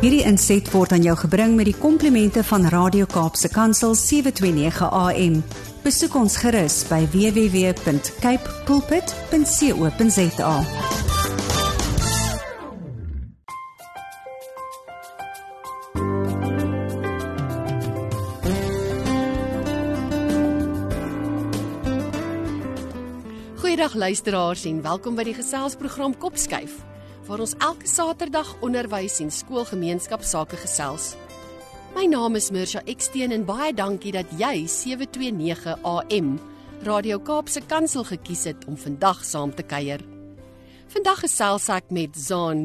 Hierdie inset word aan jou gebring met die komplimente van Radio Kaapse Kansel 729 AM. Besoek ons gerus by www.cape pulpit.co.za. Goeiedag luisteraars en welkom by die geselsprogram Kopskuif waar ons elke Saterdag onderwys en skoolgemeenskap sake gesels. My naam is Mirsha Eksteen en baie dankie dat jy 729 AM Radio Kaapse Kansel gekies het om vandag saam te kuier. Vandag gesels ek met Zaan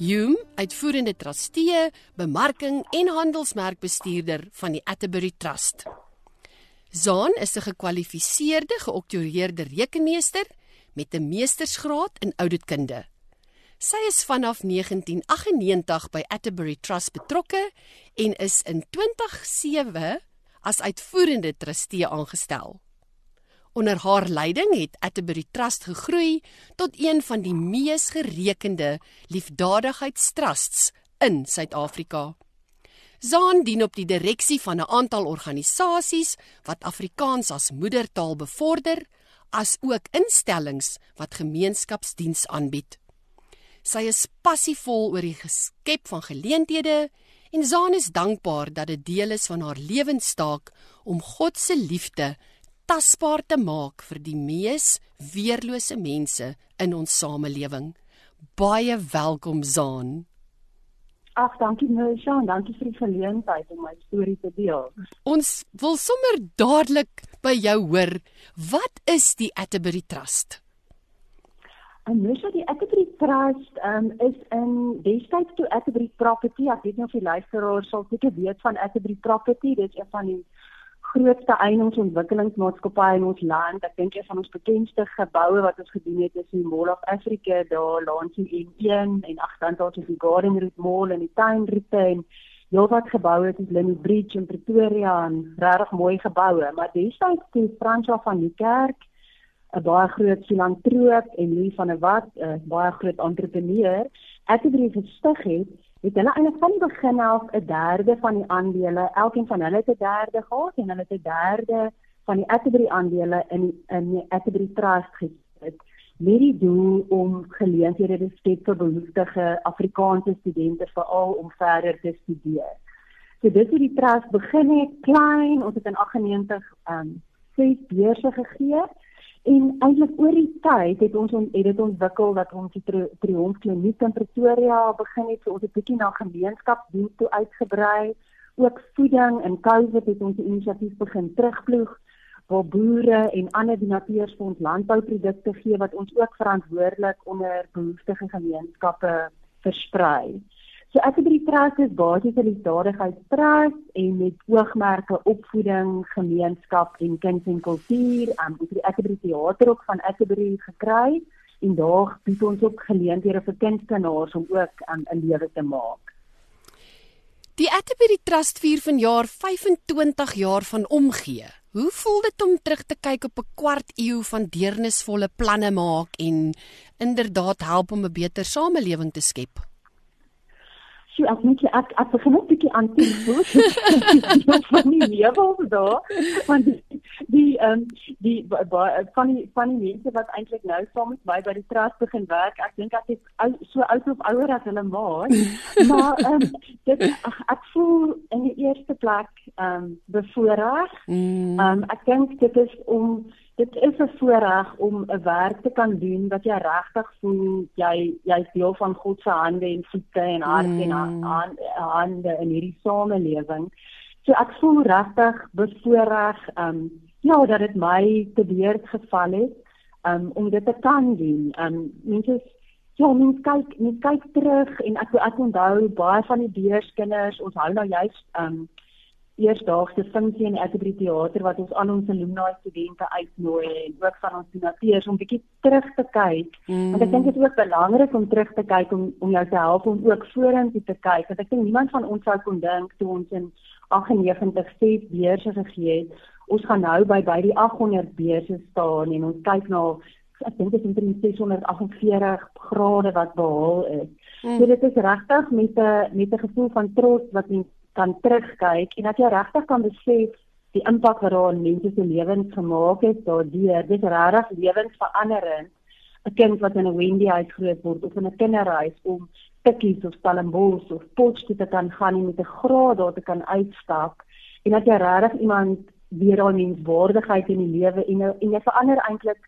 Hume, uitvoerende trustee, bemarking en handelsmerkbestuurder van die Atterbury Trust. Zaan is 'n gekwalifiseerde geoktroeëerde rekenmeester met 'n meestersgraad in ouditkunde. Sy is vanaf 1998 by Atterbury Trust betrokke en is in 2007 as uitvoerende trustee aangestel. Onder haar leiding het Atterbury Trust gegroei tot een van die mees gerekende liefdadigheidstrusts in Suid-Afrika. Zaan dien op die direksie van 'n aantal organisasies wat Afrikaans as moedertaal bevorder, as ook instellings wat gemeenskapsdiens aanbied. Sy is passievol oor die geskep van geleenthede en Zaan is dankbaar dat dit deel is van haar lewenstaak om God se liefde tasbaar te maak vir die mees weerlose mense in ons samelewing. Baie welkom Zaan. Ag, dankie Melisha en dankie vir die geleentheid om my storie te deel. Ons wil sommer dadelik by jou hoor, wat is die Atterbury Trust? En Melisha, die Atterbury Trust um, is in destyds toe Atterbury Property, ek weet nie of die luisteraars sal seker weet van Atterbury Property, dit is een van die grootste eiendomsontwikkelingsmaatskappye in ons land. Ek dink een van ons bekendste geboue wat ons gedoen het is die Mall of Africa daar langs die N1 en agterkant daar is die Garden Route Mall en die Town Route en heelwat geboue soos Limmy Bridge in Pretoria en regtig mooi geboue. Maar destyds toe Franswa van die kerk 'n baie groot filantroop en Louis van der Walt 'n baie groot entrepreneur, ek het dit gestig het het hulle eintlik van die begin af 'n derde van die aandele, elkeen van hulle het 'n derde gehad en hulle het 'n derde van die Atterbury aandele in in die Atterbury Trust gesit. Met die doel om geleenthede te skep vir behoeftige Afrikaanse studente veral om verder te studeer. So dis hoe die trust begin het, klein, ons het in 98 ehm um, ses beurse gegee En eintlik oor die tyd het ons het dit ontwikkel dat ons die Triomf Kliniek in Pretoria begin het, so ons het bietjie na gemeenskapsdiens toe uitgebrei. Ook voeding en COVID het ons inisiatief begin terugploeg waar boere en ander donateurs vir ons landbouprodukte gee wat ons ook verantwoordelik onder behoeftige gemeenskappe versprei. So ek het by die trust is basies 'n liefdadigheidstrust en met oogmerke opvoeding, gemeenskap en kuns en kultuur. Um, ek het die Atterbury teater ook van Atterbury gekry en daar bied ons ook geleenthede vir kunstenaars om ook um, 'n um, lewe te maak. Die Atterbury Trust vier vanjaar 25 jaar van omgee. Hoe voel dit om terug te kyk op 'n kwart eeu van deernisvolle planne maak en inderdaad help om 'n beter samelewing te skep? So ek moet jy ek ek begin net 'n bietjie aan toe voel. van die lewe daar van die die ehm um, die van die van die mense wat eintlik nou saam met my by die trust begin werk. Ek dink ek is ou, so oud of ouer as hulle maar. maar ehm um, dit ek voel in die eerste plek ehm um, bevoorreg. Mm. Ehm um, ek dink dit is om dit is 'n voorreg om 'n werk te kan doen wat jy regtig voel jy jy's deel van God se hande en voete en hart mm. en hande in hierdie samelewing. So ek voel regtig bevoorreg um ja dat dit my te beurt geval het um om dit te kan doen. Um mense ja, mense kyk, mense kyk terug en ek ek onthou baie van die beurskinders, ons hou nou juist um eersdaagse funksie in Atterbury Theater wat ons al ons alumni studente uitnooi en ook van ons donateurs om bietjie terug te kyk. Mm. Want ek dink dit is ook belangrik om terug te kyk om om jou te help om ook vorentoe te kyk. Want ek dink niemand van ons sou kon dink toe ons in 98 ses beurse gegee het, ons gaan nou by by die 800 beurse staan en ons kyk na ek dink dit is omtrent 648 grade wat behaal is. Mm. So dit is regtig met 'n met 'n gevoel van trots wat jy kan terugkyk en dat jy regtig kan besef die impak wat daar in mense se lewens gemaak het daardeur. Dit regtig lewensveranderend. 'n Kind wat in 'n Wendy huis groot word of in 'n kinderhuis om tikkies of Stellenbosch of Potchefstroom te kan gaan en met 'n graad daar te kan uitstap en dat jy regtig iemand weer daai menswaardigheid in die lewe en en jy verander eintlik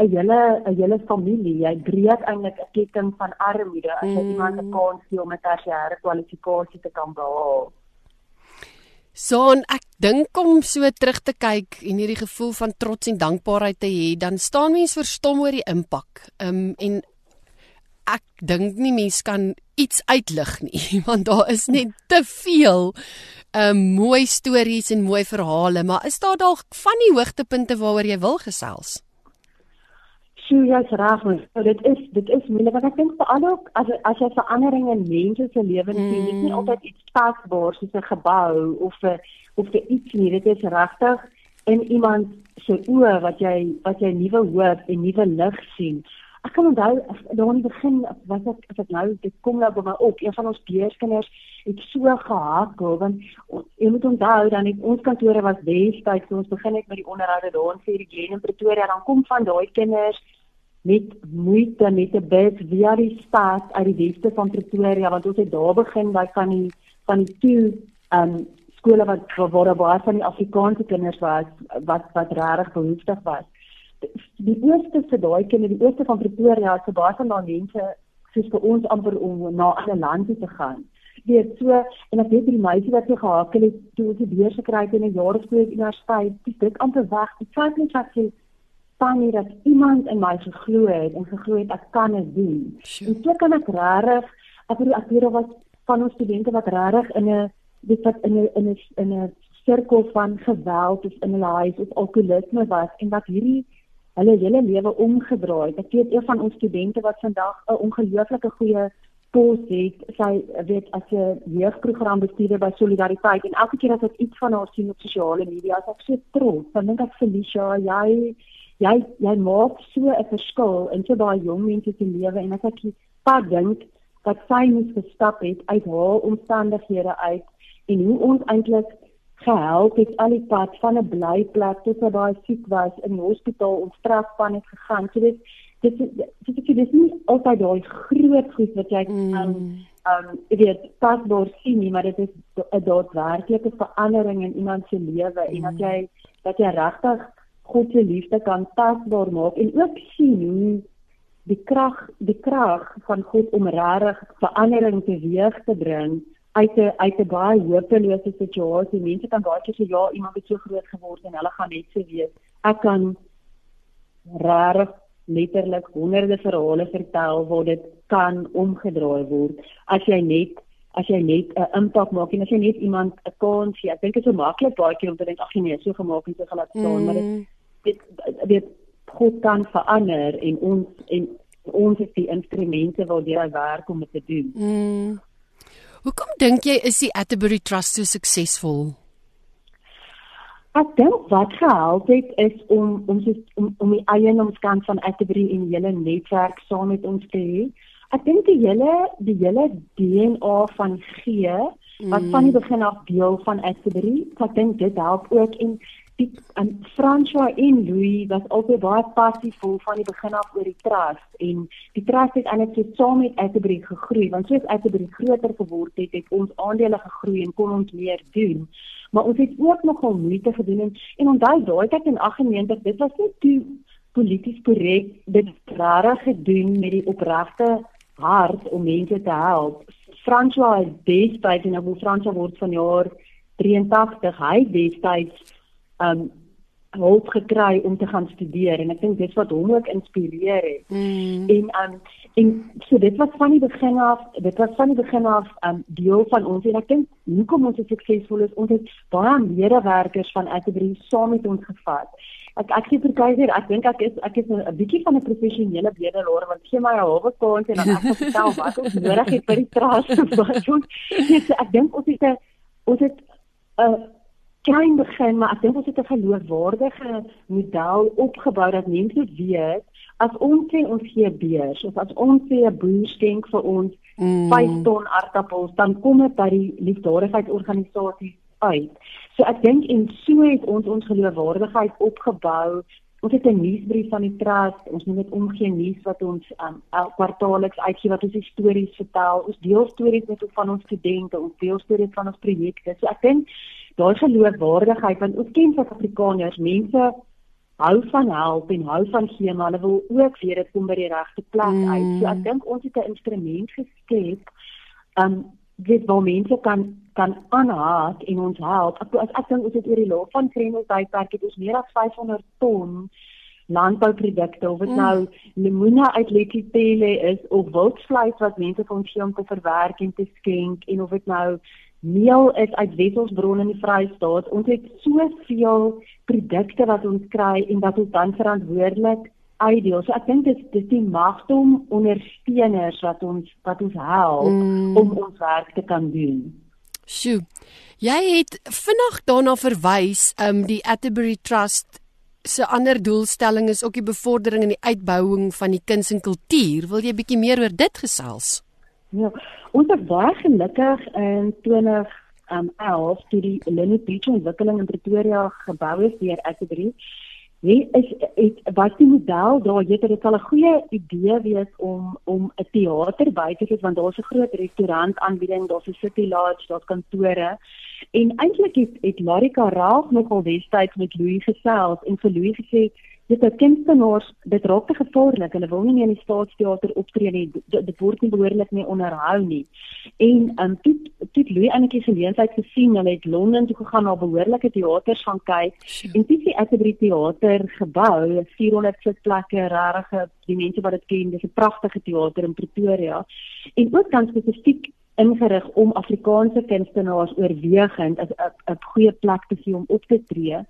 'n hele 'n hele familie. Jy breek eintlik 'n ketting van armoede as jy mm. iemand 'n kans gee om 'n tersiêre kwalifikasie te kan behaal. So en ek dink om so terug te kyk en hierdie gevoel van trots en dankbaarheid te hê, dan staan mense verstom oor die impak. Ehm um, en ek dink nie mense kan iets uitlig nie want daar is net te veel um mooi stories en mooi verhale maar is daar dalk van die hoogtepunte waaroor jy wil gesels Sjoe, jy's reg, so dit is dit is moeilik want ek dink vir al ook as as jy veranderinge in mense se lewens sien, mm. dit is nie altyd iets tasbaar soos 'n gebou of 'n of 'n iets nie, dit is regtig in iemand se oë wat jy wat jy nuwe hoop en nuwe lig sien. Ek kan onthou daar in die begin was ek as ek nou dit kom nou by my op een van ons beurskinders het so gehakel want jy moet onthou dan het ons kantore was destyds toe ons begin het met die onderhoude daar in Pretoria dan kom van daai kinders met moeite met 'n bus via die stad uit die weste van Pretoria want ons het daar begin by van die van die toe um skole wat waar daar baie van die Afrikaanse kinders was wat wat regtig behoeftig was die ooste vir daai kinders, die ooste van Pretoria, so baie van daai mense soos vir ons amper om na ander land te gaan. Weet so en ek weet die meisie wat sy gehakel het toe sy beurs gekry het in 'n jaar of twee universiteit, dis dit amper weg. Dit sê net dat sy staan hier dat iemand in my geglo het en geglo het ek kan dit doen. Sure. En so kan ek regtig ek bedoel ek weet wat van ons studente wat regtig in 'n dit wat in 'n in 'n in 'n sirkel van geweld of in hulle huis of alkoholisme was en wat hierdie hulle hele lewe omgedraai. Ek weet een van ons studente wat vandag 'n ongelooflike goeie pos het, sy weet as 'n jeugprogram bestuurder by Solidariteit en elke keer as ek iets van haar sien op sosiale media, as ek so trots, dan dink ek Felicia, jy jy jy maak so 'n verskil in so baie jong mense se lewe en as ek pas dink dat sy moes gestap het uit haar omstandighede uit en hoe ons eintlik gehelp het al die pad van 'n blyplek tot waar hy siek was in die hospitaal ons strafpan het gegaan. So dit dit dit dit is nie altyd daai groot goed wat jy mm. um jy weet pasbaar sien nie, maar dit is 'n daadwerklike verandering in iemand se lewe mm. en dat jy dat jy regtig God se liefde kan tasbaar maak en ook sien hoe die krag die krag van God om regtig verandering teweeg te bring uit 'n uit 'n baie hopelose situasie. Mense kan baie keer sê ja, iemand het so groot geword en hulle gaan net so wees. Ek kan rare letterlik honderde verhale vertel waar dit kan omgedraai word as jy net as jy net 'n impak maak en as jy net iemand 'n kans gee. Ek dink dit is so maklik baie keer om te dink ag nee, so gemaak en so gelaat staan, mm. maar dit mm. Dit dit God kan verander en ons en ons is die instrumente waardeur hy werk om dit te doen. Mm. Hoekom dink jy is die Atterbury Trust so suksesvol? Ek dink wat gehelp het is om om so om, om die eienoomskant van Atterbury en hele netwerk saam met ons te hê. Ek dink die hele die hele DNA van gee wat mm. van die begin af deel van Atterbury, ek dink dit help ook en die en François en Louis was altyd baie passievol van die begin af oor die trust en die trust het eintlik so saam met Atterbury gegroei want soos Atterbury groter geword het, het ons aandele gegroei en kon ons meer doen. Maar ons het ook nogal moeite gedoen en, en onthou daai tyd in 98, dit was nie toe polities korrek dit regtig gedoen met die opregte hart om mense te help. François het destyds en nou François word van jaar 83, hy destyds um hulp gekry om te gaan studeer en ek dink dit wat hom ook inspireer het. Mm. En um en so dit was van die begin af, dit was van die begin af um deel van ons en ek dink hoekom ons so suksesvol is, ons het baie medewerkers van Atterbury saam met ons gevat. Ek ek sê vir Kaiser, ek dink ek is ek is 'n bietjie van 'n professionele bedelaar want gee my 'n halwe kans en dan ek vertel wat ons nodig het vir die trust. ek dink ons het 'n ons het 'n klein begin, maar ek dink ons het 'n geloofwaardige model opgebou dat mense weet as ons sê ons gee beurs of as ons sê 'n boer skenk vir ons mm. 5 ton aardappels, dan kom dit by die liefdadigheidsorganisasies uit. So ek dink en so het ons ons geloofwaardigheid opgebou. Ons het 'n nuusbrief van die trust. Ons moet net omgee nuus wat ons um, elke kwartaalliks uitgee wat ons stories vertel. Ons deel stories met van ons studente, ons deel stories van ons projekte. So ek dink daai geloofwaardigheid want ons ken as Afrikaners mense hou van help en hou van gee maar hulle wil ook weet dit kom by die regte plek mm. uit. So ek dink ons het 'n instrument geskep um dit waar mense kan kan aanhaak en ons help. Ek as ek dink ons het oor die loop van Kremel tydperk het ons meer as 500 ton landbouprodukte of dit mm. nou lemoene uit Lekkiepele is of wildvleis wat mense van gee om te verwerk en te skenk en of dit nou meel is uit wesselsbronne in die Vrystaat. Ons het soveel produkte wat ons kry en wat ons dan verantwoordelik uitdeel. So ek dink dit dis die magdom ondersteuners wat ons wat ons help mm. om ons werk te kan doen. Sjoe. Jy het vinnig daarna verwys, um die Atterbury Trust se ander doelstelling is ook die bevordering en die uitbouing van die kuns en kultuur. Wil jy bietjie meer oor dit gesels? Ja, ons was baie gelukkig in 20 um 11 toe die Lenny Beach ontwikkeling in Pretoria gebou is deur Atterbury. Wie is het wat die model daar het dit al 'n goeie idee wees om om 'n teater by te sit want daar's 'n groot restaurant aanbieding, daar's 'n city lodge, daar's kantore. En eintlik het het Larika Raag nogal destyds met Louis gesels en vir Louis gesê dit is kunstenaars dit raak te gevaarlik hulle wil nie meer in die staatsteater optree nie. Dit word nie behoorlik mee onderhou nie. En um, toe toe Louis enetjie geleentheid gesien. Hulle het Londen toe gegaan na behoorlike teaters gaan kyk. En toe die Atterbury teater gebou. 400 sitplekke regtig die mense wat dit ken dis 'n pragtige teater in Pretoria. En ook dan spesifiek ingerig om Afrikaanse kunstenaars oorwegend as 'n goeie plek te sien om op te tree.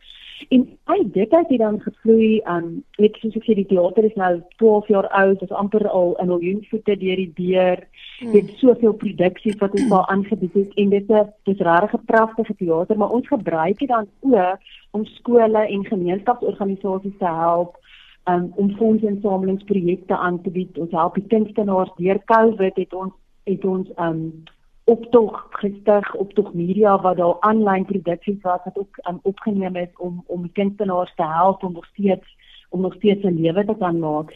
En hy dit het dan gevloei aan um, net soos ek sê die teater is nou 12 jaar oud, is amper al 'n miljoen voete deur die deur. Hmm. Dit soveel produksies wat ons daar aangebied het en dit is dis regtig 'n pragtige teater, maar ons gebruik dit dan ook om skole en gemeenskapsorganisasies te help um, om fondsinsamelingsprojekte aan te bied. Ons help die kunstenaars deur COVID het ons het ons um optog gestig optog media wat daar aanlyn produksies was wat ook um, opgeneem is om om kunstenaars te help om nog steeds om nog steeds 'n lewe te kan maak.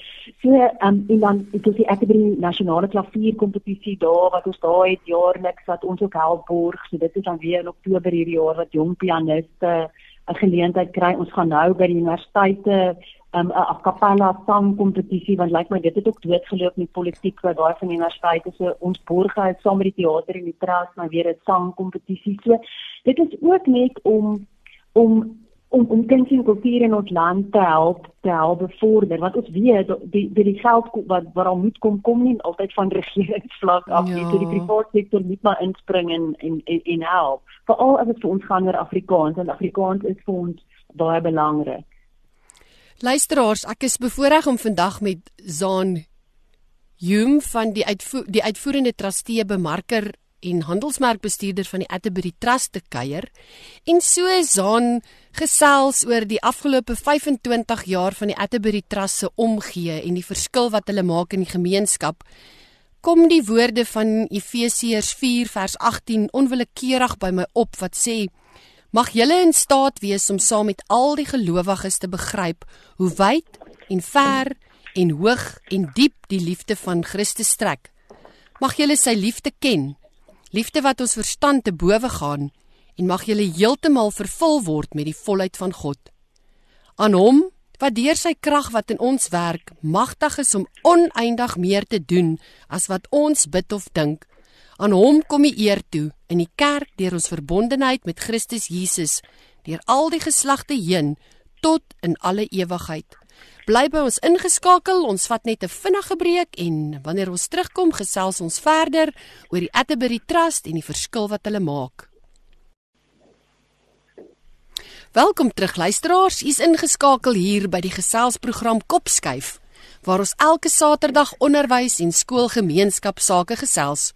So um en dan het ons die Atterbury nasionale klavierkompetisie daar wat ons daar het jaarliks wat ons ook help borg. So dit is dan weer in Oktober hierdie jaar wat jong pianiste 'n geleentheid kry. Ons gaan nou by die universiteite um, 'n a cappella sangkompetisie want lyk like my dit het ook doodgeloop met politiek wat daai van die universiteit is so ons borg het saam met die teater en die trust maar weer 'n sangkompetisie. So dit is ook net om om om om kuns en kultuur in ons land te help te help bevorder want ons weet die die, die geld wat wat al moet kom kom nie altyd van regeringsvlak af nie. Ja. so die private sektor moet maar inspring en en en, en help veral as dit vir ons gaan oor Afrikaans en Afrikaans is vir ons baie belangrik Luisteraars, ek is bevoorreg om vandag met Zaan Hume van die uitvo die uitvoerende trustee bemarker en handelsmerkbestuurder van die Atterbury Trust te kuier. En so Zaan gesels oor die afgelope 25 jaar van die Atterbury Trust se omgee en die verskil wat hulle maak in die gemeenskap. Kom die woorde van Efesiërs 4 vers 18 onwillekeurig by my op wat sê Mag julle in staat wees om saam met al die gelowiges te begryp hoe wyd en ver en hoog en diep die liefde van Christus strek. Mag julle sy liefde ken, liefde wat ons verstand te bowe gaan en mag julle heeltemal vervul word met die volheid van God. Aan hom wat deur sy krag wat in ons werk magtig is om oneindig meer te doen as wat ons bid of dink Aan hom kom die eer toe in die kerk deur ons verbondenheid met Christus Jesus deur al die geslagte heen tot in alle ewigheid. Bly by ons ingeskakel, ons vat net 'n vinnige breek en wanneer ons terugkom gesels ons verder oor die Atterbury Trust en die verskil wat hulle maak. Welkom terug luisteraars, u's ingeskakel hier by die geselsprogram Kopskuif waar ons elke Saterdag onderwys en skoolgemeenskap sake gesels.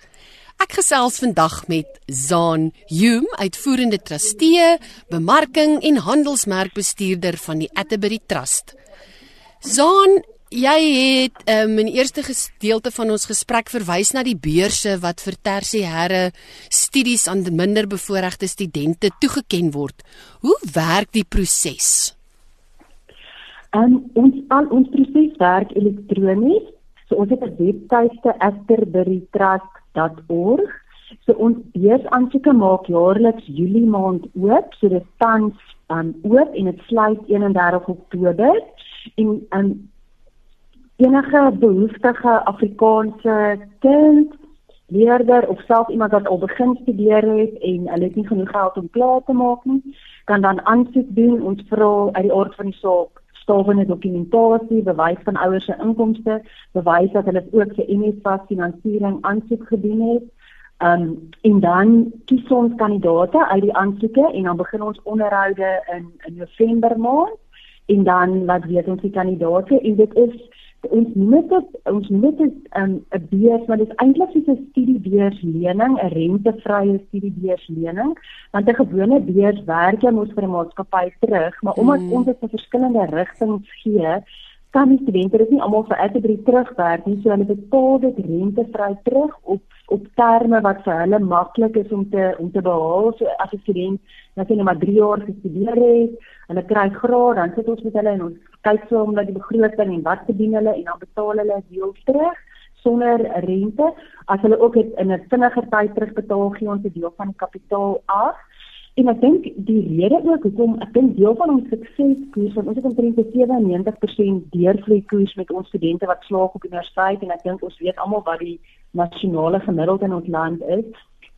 Ek gesels vandag met Zaan Hume, uitvoerende trustee, bemarking en handelsmerkbestuurder van die Atterbury Trust. Zaan, jy het um, in die eerste gedeelte van ons gesprek verwys na die beurse wat vir tersiêre studies aan minder bevoorregte studente toegeken word. Hoe werk die proses? Um, ons al ons proses werk elektronies. So ons het 'n webtuiste atterburytrust.org. So ons beursaansoeke maak jaarliks Julie maand oop, so dit tans um, oop en dit sluit 31 Oktober en um, enige behoeftige Afrikaanse kind leerder of self iemand wat al begin studeer het en hulle het nie genoeg geld om klaar te maak nie, kan dan aansoek doen. Ons vra uit die aard van die saak stawende dokumentasie, bewys van ouers se inkomste, bewys dat hulle ook vir NSFAS finansiering aansoek gedoen het. Um en dan kies ons kandidaate uit die aansoeke en dan begin ons onderhoude in in November maand en dan laat weet ons die kandidaate en dit is ons noem dit ons noem dit 'n um, beurs maar dit is eintlik soos 'n studiebeurs lening, 'n rentevrye studiebeurs lening, want 'n gewone beurs werk jy mos vir 'n maatskappy terug, maar omdat mm. ons dit vir verskillende rigtings gee, kan die studente dit nie almal vir Atterbury terugwerk nie, so hulle betaal dit rentevry terug op op terme wat vir hulle maklik is om te om te behaal. So as 'n student net net maar 3 jaar gestudeer het, hulle kry graad, dan sit ons met hulle en ons kyk so om na die begroting en wat verdien hulle en dan betaal hulle deel terug sonder rente. As hulle ook het in 'n vinniger tyd terugbetaal, gee ons 'n deel van die kapitaal af. En ek dink die rede ook hoekom ek dink deel van ons sukseskoers want ons het omtrent 97% deurvloei koers met ons studente wat slaag op universiteit en ek dink ons weet almal wat die nasionale gemiddeld in ons land is,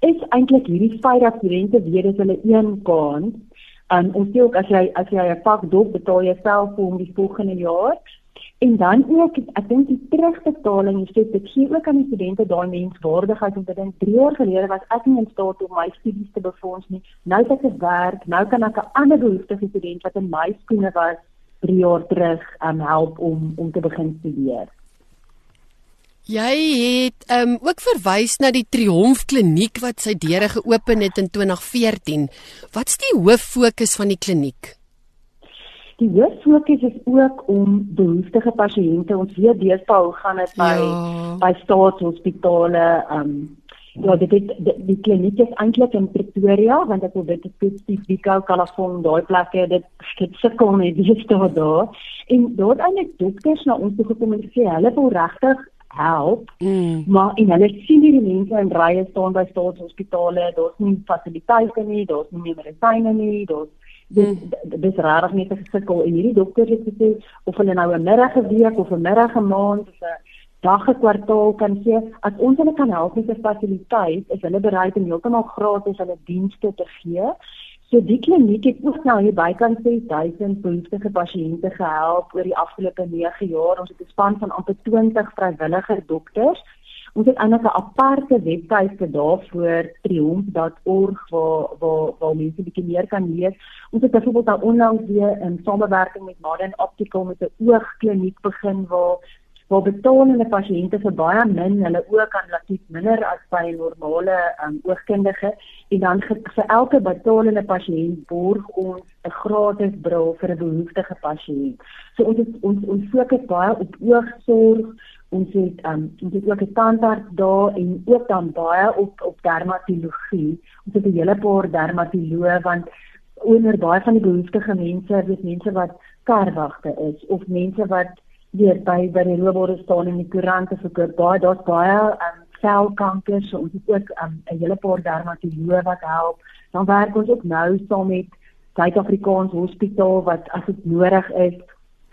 is eintlik hierdie feit dat studente weet dat hulle een kans Um ons sê ook as jy as jy 'n pak dop betaal jy self vir hom die volgende jaar. En dan ook ek dink die terugbetaling is dit gee ook aan die studente daai menswaardigheid om te dink 3 jaar gelede was ek nie in staat om my studies te befonds nie. Nou het ek werk, nou kan ek 'n ander behoeftige student wat in my skoene was 3 jaar terug um help om om te begin studeer. Jy het um ook verwys na die Triomf Kliniek wat sy deure geopen het in 2014. Wat's die hoof fokus van die kliniek? Die hoof fokus is ook om behoeftige pasiënte, ons weet deesdae hoe gaan dit by ja. by staatshospitale, um ja, dit het, die, die kliniek is eintlik in Pretoria want ek wil dit spesifiek Biko, Kalafon, daai plekke, dit skep sukkel net dis daar. En daar het eintlik dokters na ons toe gekom en gesê hulle wil regtig help. Mm. Maar en hulle sien hierdie mense in rye staan by staatshospitale, daar's nie fasiliteite nie, daar's nie medisyne nie, daar's dis mm. dis rarig net gesukkel en hierdie dokter het gesê of hulle nou 'n middag 'n week of 'n middag 'n maand of 'n dag 'n kwartaal kan sê as ons hulle kan help met 'n fasiliteit, is hulle bereid om heeltemal gratis hulle dienste te gee. So die kliniek het ook nou hier bykans 6000 behoeftige pasiënte gehelp oor die afgelope 9 jaar. Ons het 'n span van amper 20 vrywillige dokters. Ons het eintlik 'n aparte webtuiste daarvoor triomf.org waar waar waar mense bietjie meer kan lees. Ons het byvoorbeeld nou onlangs weer in samewerking met Modern Optical met 'n oogkliniek begin waar waar betalende pasiënte vir baie min hulle oë kan laat minder as by 'n normale um, oogkundige en dan vir elke betalende pasiënt borg ons 'n gratis bril vir 'n behoeftige pasiënt. So ons is, ons ons fokus baie op oogsorg. Ons het um, ons het ook 'n tandarts daar en ook dan baie op op dermatologie. Ons het 'n hele paar dermatoloë want onder baie van die behoeftige mense, dis mense wat karwagte is of mense wat weer by by die robore staan in die koerante verkoop. Baie daar's baie um selkanker, so ons het ook um 'n hele paar dermatoloë wat help. Dan werk ons ook nou saam met Suid-Afrikaans Hospitaal wat as dit nodig is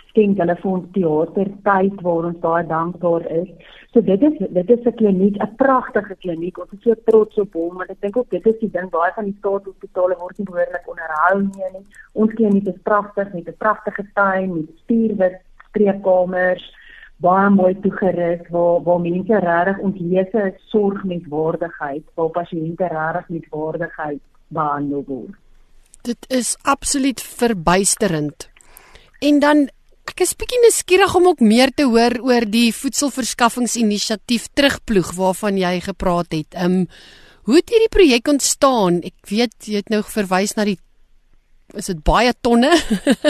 skenk hulle vir ons teater tyd waar ons baie dankbaar is. So dit is dit is 'n kliniek, 'n pragtige kliniek. Ons is so trots op hom, want ek dink ook dit is die ding baie van die staatshospitale word nie behoorlik onderhou nie. nie. Ons kliniek is pragtig met 'n pragtige tuin, met spierwit spreekkamers baie mooi toegerus waar waar mense regtig ontlese sorg met waardigheid, waar pasiënte regtig met waardigheid behandel word. Dit is absoluut verbuisterend. En dan ek is bietjie nuuskierig om ook meer te hoor oor die voedselverskaffingsinisiatief Terugploeg waarvan jy gepraat het. Ehm um, hoe het hierdie projek ontstaan? Ek weet jy het nou verwys na die is dit baie tonne?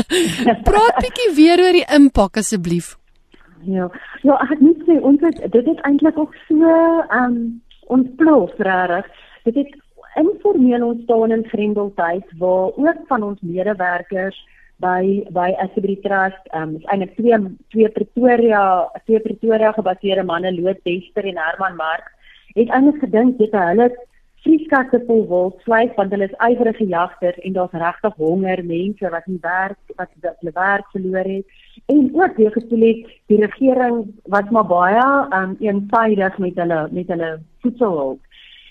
Praat bietjie weer oor die impak asseblief. Ja. Ja, ek moet sê ons het dit het eintlik ook so ehm um, ontplof regtig. Dit het informeel ontstaan in Grendeltyd waar ook van ons medewerkers by by Assebree Trust ehm um, is eintlik twee twee Pretoria twee Pretoria gebaseerde manne Loot Dester en Herman Mark het eintlik gedink dit hulle vrieskaste vol wild vleis want hulle is ywerige jagters en daar's regtig honger mense wat nie werk wat hulle werk verloor het. En ook weer gevoel het die regering wat maar baie um, eensaidig met hulle met hulle voedselhulp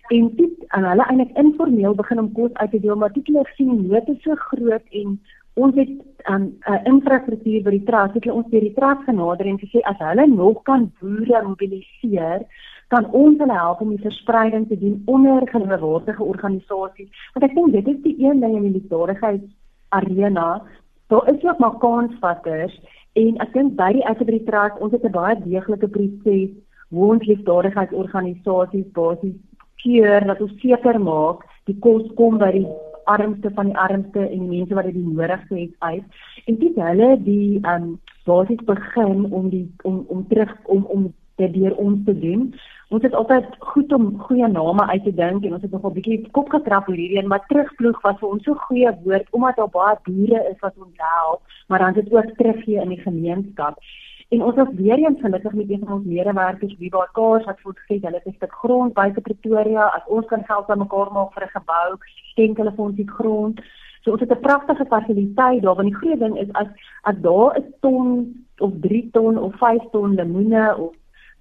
en dit en hulle eintlik informeel begin om kos uit te deel maar dit hulle sien nood is so groot en ons het 'n um, uh, infrastruktuur by die trust het ons deur die trust genader en gesê as hulle nog kan boere mobiliseer kan ons hulle help om die verspreiding te doen onder geloofwaardige organisasies. Want ek dink dit is die een ding in die liefdadigheid arena. Daar is ook maar kansvatters en ek dink by die Assebree Trust ons het 'n baie deeglike proses hoe ons liefdadigheidsorganisasies basies keer dat ons seker maak die kos kom by die armste van die armste en die mense wat dit nodigste het uit. En dit hulle die um, basies begin om die om om terug om om dit deur ons te doen. Ons het altyd goed om goeie name uit te dink en ons het nogal bietjie kop getrap oor hierdie een, maar terugploeg was vir ons so goeie woord omdat daar baie boere is wat ons help, maar dan dit ook teruggee in die gemeenskap. En ons was weer eens gelukkig met een van ons medewerkers, wie waar kaars wat vir ons gesê hulle het 'n stuk grond buite Pretoria, as ons kan geld aan mekaar maak vir 'n gebou, skenk hulle vir ons die grond. So ons het 'n pragtige fasiliteit daar, want die groot ding is as as daar 'n ton of 3 ton of 5 ton lemoene of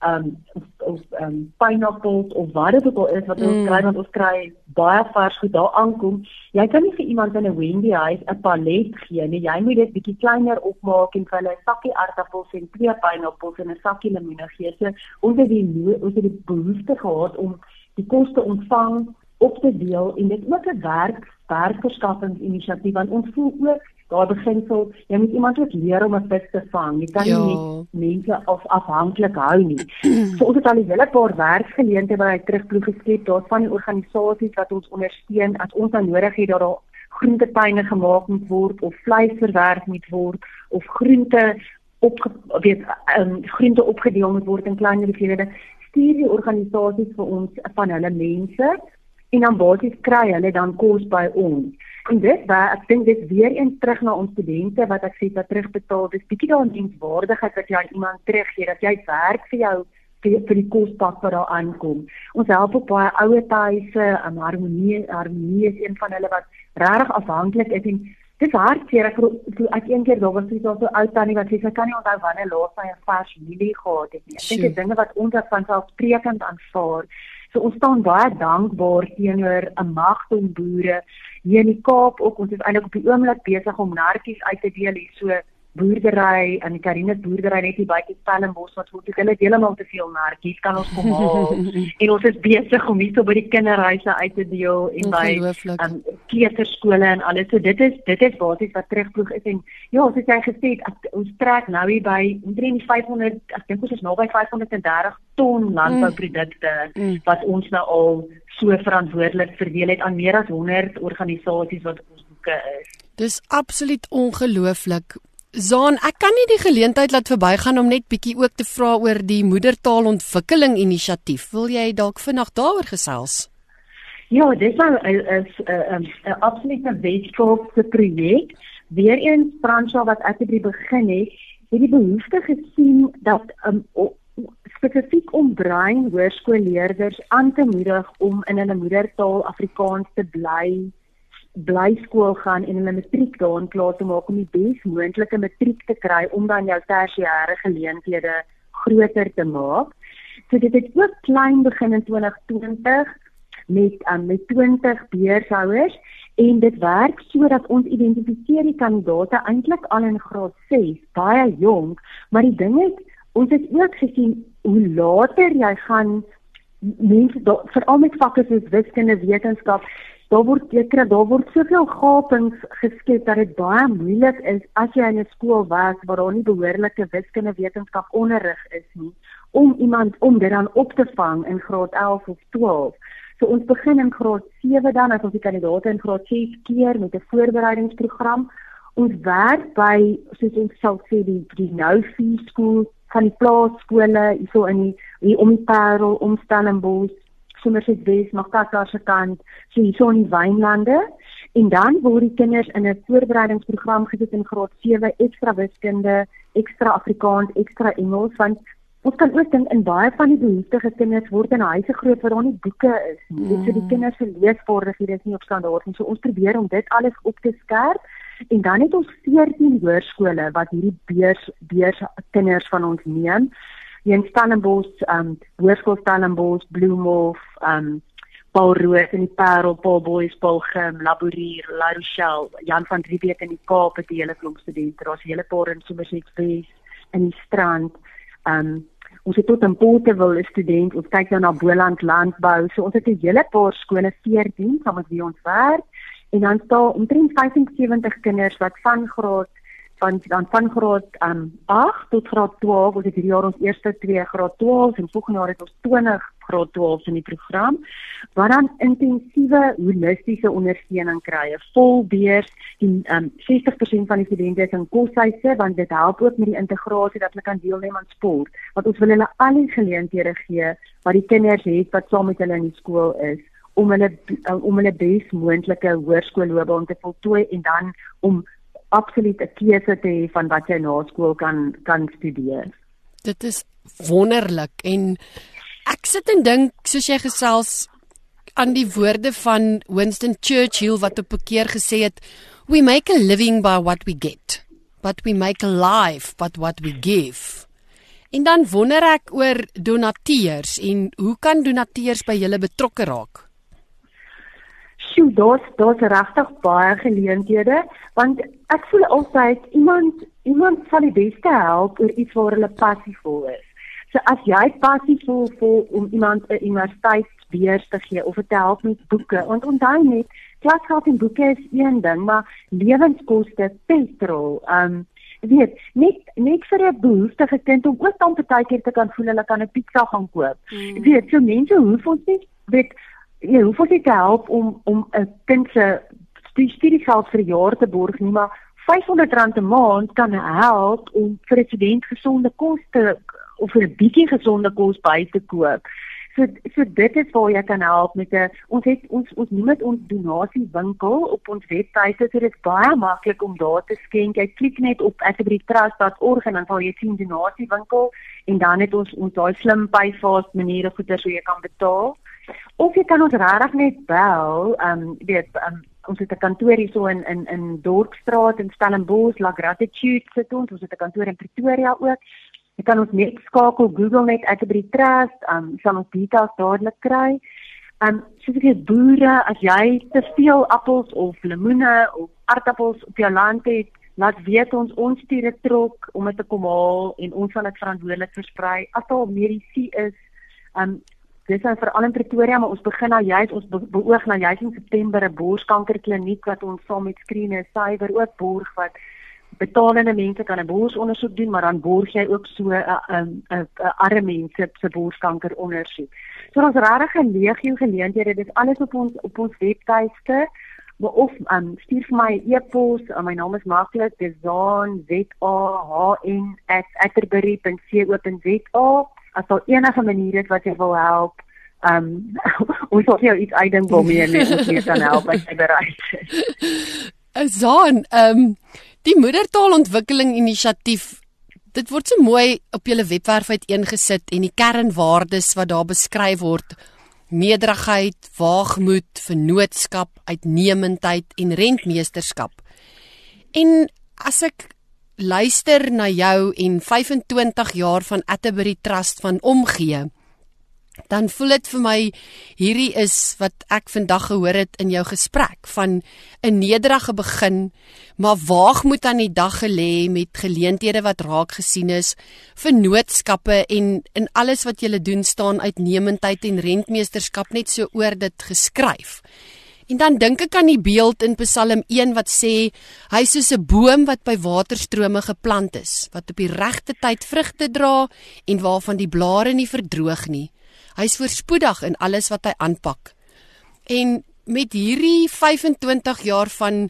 um of, um pineapples of wat dit ook al is wat ons mm. kry want ons kry baie vars goed daar aankom. Jy kan nie vir iemand in 'n Wendy huis 'n palet gee nie. Jy moet dit bietjie kleiner opmaak en vir hulle 'n sakkie aardappels en twee pineapples en 'n sakkie lemoene gee. So ons het die ons het die behoefte gehad om die kos te ontvang op te deel en dit ook 'n werk werkverskaffingsinisiatief want ons voel ook daar beginsel jy moet iemand ook leer om 'n vis te vang. Jy kan ja. nie mense af afhanklik hou nie. So ons het al 'n hele paar werksgeleenthede by terugploeg geskep. Daar van die organisasies wat ons ondersteun as ons dan nodig het dat daar groentetuine gemaak moet word of vleis verwerk moet word of groente op weet um, groente opgedeel moet word in kleiner hoeveelhede. Stuur die organisasies vir ons van hulle mense en dan basies kry hulle dan kos by ons En dit waar ek dink dit weer eens terug na ons studente wat ek sê wat terugbetaal, dis bietjie daai dienswaardigheid wat jy aan iemand teruggee dat jy werk vir jou vir, vir die kospak wat daar aankom. Ons help ook baie ouer huise, um, harmonie harmonie is een van hulle wat regtig afhanklik is en dis hartseer ek toe ek een keer daar was so so oud tannie wat sê sy kan nie onthou wanneer laas sy 'n vars milie gehad het nie. Ek dink dit dinge wat ons as van selfsprekend aanvaar. So ons staan baie dankbaar teenoor 'n magte boere hier in die Kaap ook. Ons is eintlik op die oomblik besig om narkies uit te deel hier. So boerdery en die Karine boerdery net hier buite Stellenbosch wat ek hulle heeltemal te veel narkies kan ons kom haal en ons is besig om hier so by die kinderhuise uit te deel en by um, kleuterskole en alles so dit is dit is basies wat terugploeg is en ja soos jy gesê het ons trek nou hier by omtrent 500 ek dink ons is nou by 530 ton landbouprodukte mm. mm. wat ons nou al so verantwoordelik verdeel het aan meer as 100 organisasies wat ons boeke is Dis absoluut ongelooflik. Zaan, ek kan nie die geleentheid laat verbygaan om net bietjie ook te vra oor die moedertaalontwikkeling inisiatief. Wil jy dalk vinnig daaroor gesels? Ja, dit is 'n 'n absolute wetenskaplike projek. Weereens Fransja wat ek het begin het, het die behoefte gesien dat um, spesifiek om brein hoërskoolleerders aan te moedig om in hulle moedertaal Afrikaans te bly bly skool gaan en hulle matriek daarin klaar te maak om die bes moontlike matriek te kry om dan jou tersiêre geleenthede groter te maak. So dit het ook klein begin in 2020 met um, met 20 beurshouers en dit werk sodat ons identifiseer die kandidaate eintlik al in graad 6, baie jonk, maar die ding is ons het ook gesien hoe later jy gaan mense veral met vakke soos wiskunde, wetenskap daar word seker daar word soveel gapings geskep dat dit baie moeilik is as jy in 'n skool werk waar daar nie behoorlike wiskunde wetenskap onderrig is nie om iemand om dit dan op te vang in graad 11 of 12. So ons begin in graad 7 dan as ons die kandidaate in graad 6 keer met 'n voorbereidingsprogram. Ons werk by soos ons sal sê die die nou vier skool van die plaaskole hierso in die hier om die Parel, om Stellenbosch Somerset West, Makassar se kant, so hier so in die wynlande en dan word die kinders in 'n voorbereidingsprogram gesit in graad 7 ekstra wiskunde, ekstra Afrikaans, ekstra Engels want ons kan ook dink in baie van die behoeftige kinders word in huise groot waar daar nie boeke is nie. Dit mm. so die kinders se leesvaardighede is nie op standaard nie. So ons probeer om dit alles op te skerp en dan het ons 14 hoërskole wat hierdie beurs beurs kinders van ons neem in Stellenbosch, um Hoërskool Stellenbosch, Bloemhof, um Paul Roos in die Parel, Paul Boys, Paul Gim, Laborier, La Rochelle, Jan van Riebeeck in die Kaap het die hele klomp studente. Daar's 'n hele paar in Somerset West in die strand. Um ons het tot in Porteville 'n student. Ons kyk nou na Boland landbou. So ons het 'n hele paar skole 14 saam met wie ons werk en dan staan omtrent 75 kinders wat van graad van dan van graad um 8 tot graad 12 ons het hierdie jaar ons eerste twee graad 12 en volgende jaar het ons 20 graad 12 in die program. Waar dan intensiewe holistiese ondersteuning kry. 'n vol beurs die um 60% van die studente is in koshuise want dit help ook met die integrasie dat hulle kan deelneem aan sport. Want ons wil hulle al die geleenthede gee wat die kinders het wat saam met hulle in die skool is om hulle om hulle bes moontlike hoërskoolloopbaan te voltooi en dan om absoluut 'n keuse te hê van wat jy na skool kan kan studeer. Dit is wonderlik en ek sit en dink soos jy gesels aan die woorde van Winston Churchill wat op 'n keer gesê het we make a living by what we get but we make a life by what we give. En dan wonder ek oor donateurs en hoe kan donateurs by julle betrokke raak? Sjoe, daar's daar's regtig baie geleenthede want ek voel altyd iemand iemand sal die beste help oor iets waar hulle passievol is. So as jy passievol voel om iemand 'n universiteitsbeurs te gee of te help met boeke, want onthou net klasgeld en boeke is een ding, maar lewenskoste, petrol, um weet net net vir 'n behoeftige kind om ook dan partykeer te kan voel hulle kan 'n pizza gaan koop. Mm. Weet, so mense hoef ons nie weet jy hoef ons nie te help om om 'n kind se studiegeld vir 'n jaar te borg nie, maar R500 'n maand kan help om vir 'n student gesonde kos te of vir 'n bietjie gesonde kos by te koop. So so dit is waar jy kan help met 'n ons het ons ons noem dit ons donasiewinkel op ons webwerf. So dit is baie maklik om daar te skenk. Jy klik net op atterburytrust.org en dan sal jy sien donasiewinkel en dan het ons ons daai slim payfast maniere goeder so jy kan betaal. Of jy kan ons regtig net bel, ehm um, weet um, ons het 'n kantoor hier so in in in Dorpsstraat in Stellenbosch, La Gratitude sit ons, ons het 'n kantoor in Pretoria ook. Jy kan ons net skakel Google net ek by die trust, ehm um, sal ons details dadelik kry. Ehm um, soos ek sê boere, as jy te veel appels of lemoene of aardappels op jou land het, laat weet ons ons stuur 'n trok om dit te kom haal en ons sal dit verantwoordelik versprei. As daar medisyne is, ehm um, dis nou veral in Pretoria, maar ons begin nou juist ons be beoog nou juist in September 'n borskankerkliniek wat ons saam met Skreene Cyber ook borg wat betalende mense kan 'n borsondersoek doen, maar dan borg jy ook so 'n 'n arme mense se borskanker ondersoek. So ons regtig 'n legio geleenthede, dis alles op ons op ons webtuiste. Maar of um, stuur vir my e-pos, uh, my naam is maklik, dis Zaan Z A H N @atterbury.co.za as daar enige maniere is wat jy wil help, ehm um, ons wil jou iets uitdink waarmee jy ons kan help as jy bereid is. Azan, ehm um, die moedertaalontwikkeling inisiatief Dit word so mooi op julle webwerf uiteengesit en die kernwaardes wat daar beskryf word: nederigheid, waagmoed, vennootskap, uitnemendheid en rentmeesterskap. En as ek luister na jou en 25 jaar van Atterbury Trust van omgee, dan voel dit vir my hierdie is wat ek vandag gehoor het in jou gesprek van 'n nederige begin, maar waag moet aan die dag gelê met geleenthede wat raak gesien is, vennootskappe en in alles wat jy doen staan uitnemendheid en rentmeesterskap net so oor dit geskryf. En dan dink ek aan die beeld in Psalm 1 wat sê hy is soos 'n boom wat by waterstrome geplant is, wat op die regte tyd vrugte dra en waarvan die blare nie verdroog nie. Hy is voorspoedig in alles wat hy aanpak. En met hierdie 25 jaar van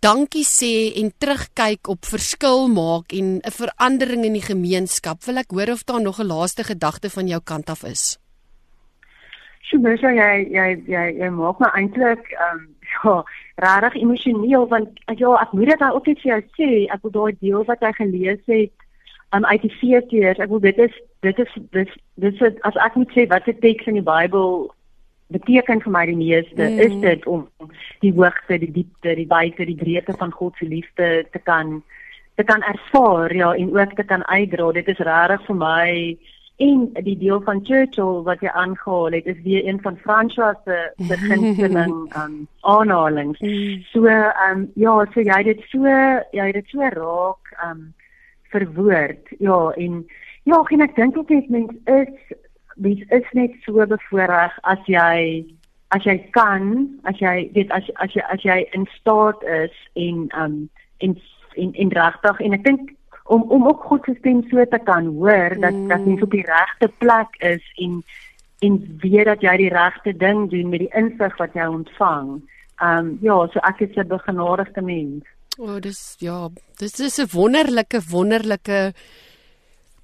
dankie sê en terugkyk op verskil maak en 'n verandering in die gemeenskap, wil ek hoor of daar nog 'n laaste gedagte van jou kant af is. Sjoe, jy jy jy jy maak my eintlik ehm um, ja, regtig emosioneel want ja, ek moet dit ook net vir jou sê, ek wil daai deel wat jy gelees het um, uit die feeskeer, ek wil dit is dit is dit dit is as ek moet sê wat 'n teks in die Bybel beteken vir my die meeste mm. is dit om die hoogte, die diepte, die wyte, die breedte van God se liefde te kan te kan ervaar ja en ook te kan uitdra. Dit is regtig vir my en die deel van Churchill wat jy aangehaal het is weer een van François se beginseling um aanhalings. Mm. So um ja, so jy het dit so jy het dit so raak um verwoord. Ja, en ja, en ek dink ook net mens is mens is net so bevoorreg as jy as jy kan, as jy weet as as jy as jy in staat is en um en en, en regtig en ek dink om om ook God se stem so te kan hoor dat mm. dat jy op die regte plek is en en weet dat jy die regte ding doen met die insig wat jy ontvang. Ehm um, ja, so ek is 'n begenadigde mens. O, oh, dis ja, dis is 'n wonderlike wonderlike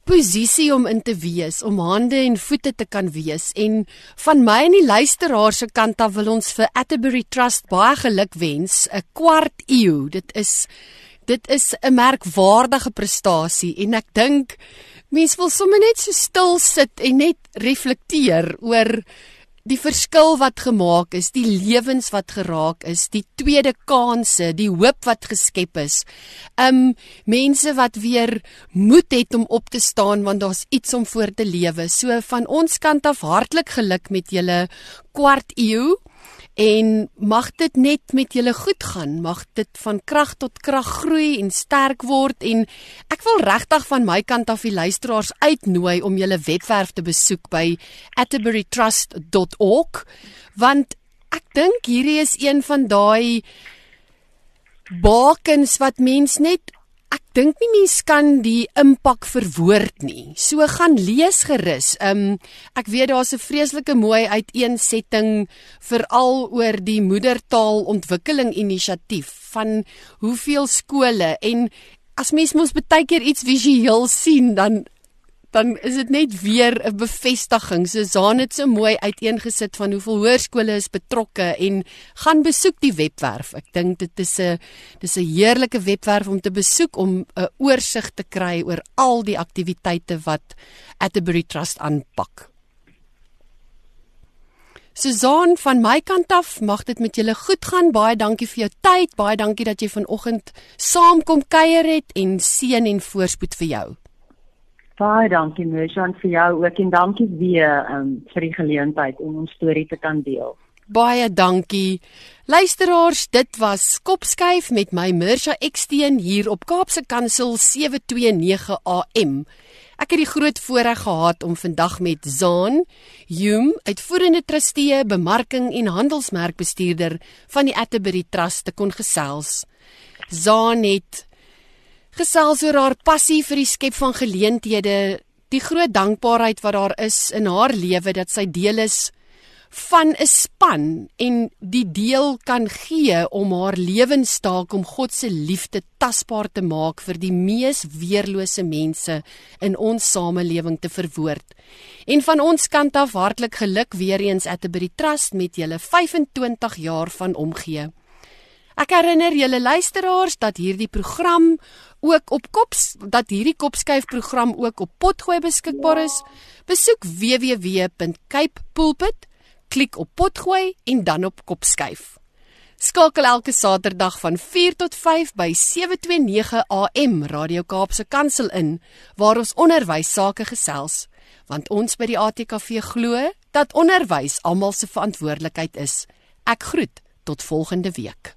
posisie om in te wees, om hande en voete te kan wees en van my en die luisteraar se kant af wil ons vir Atterbury Trust baie geluk wens, 'n kwart eeu. Dit is dit is 'n merkwaardige prestasie en ek dink mense wil sommer net so stil sit en net reflekteer oor die verskil wat gemaak is, die lewens wat geraak is, die tweede kansse, die hoop wat geskep is. Um mense wat weer moed het om op te staan want daar's iets om voor te lewe. So van ons kant af hartlik geluk met julle kwart eeu en mag dit net met julle goed gaan? Mag dit van krag tot krag groei en sterk word? En ek wil regtig van my kant af die luisteraars uitnooi om julle webwerf te besoek by atterburytrust.org want ek dink hierdie is een van daai bakens wat mens net dink nie mens kan die impak verwoord nie. So gaan lees gerus. Um ek weet daar's 'n vreeslike mooi uiteensetting veral oor die moedertaal ontwikkeling inisiatief van hoeveel skole en as mens mos baie keer iets visueel sien dan dan is dit net weer 'n bevestiging. So Zaan het so mooi uiteengesit van hoeveel hoërskole is betrokke en gaan besoek die webwerf. Ek dink dit is 'n dis 'n heerlike webwerf om te besoek om 'n oorsig te kry oor al die aktiwiteite wat Atterbury Trust aanpak. Suzan van my kant af, mag dit met julle goed gaan. Baie dankie vir jou tyd. Baie dankie dat jy vanoggend saam kom kuier het en seën en voorspoed vir jou. Baie dankie Mershan vir jou ook en dankie weer um, vir die geleentheid om ons storie te kan deel. Baie dankie. Luisteraars, dit was Kopskuif met my Mersha Eksteen hier op Kaapse Kansel 729 AM. Ek het die groot voorreg gehad om vandag met Zaan Hume, uitvoerende trustee, bemarking en handelsmerkbestuurder van die Atterbury Trust te kon gesels. Zaan het gesels oor haar passie vir die skep van geleenthede, die groot dankbaarheid wat daar is in haar lewe dat sy deel is van 'n span en die deel kan gee om haar lewenstaak om God se liefde tasbaar te maak vir die mees weerlose mense in ons samelewing te verwoord. En van ons kant af hartlik geluk weer eens at the Trust met julle 25 jaar van omgee. Ek herinner julle luisteraars dat hierdie program ook op kops dat hierdie kopskuif program ook op potgooi beskikbaar is. Besoek www.capepulpit, klik op potgooi en dan op kopskuif. Skakel elke Saterdag van 4 tot 5 by 729 AM Radio Kaapse Kansel in waar ons onderwys sake gesels want ons by die ATKV glo dat onderwys almal se verantwoordelikheid is. Ek groet tot volgende week.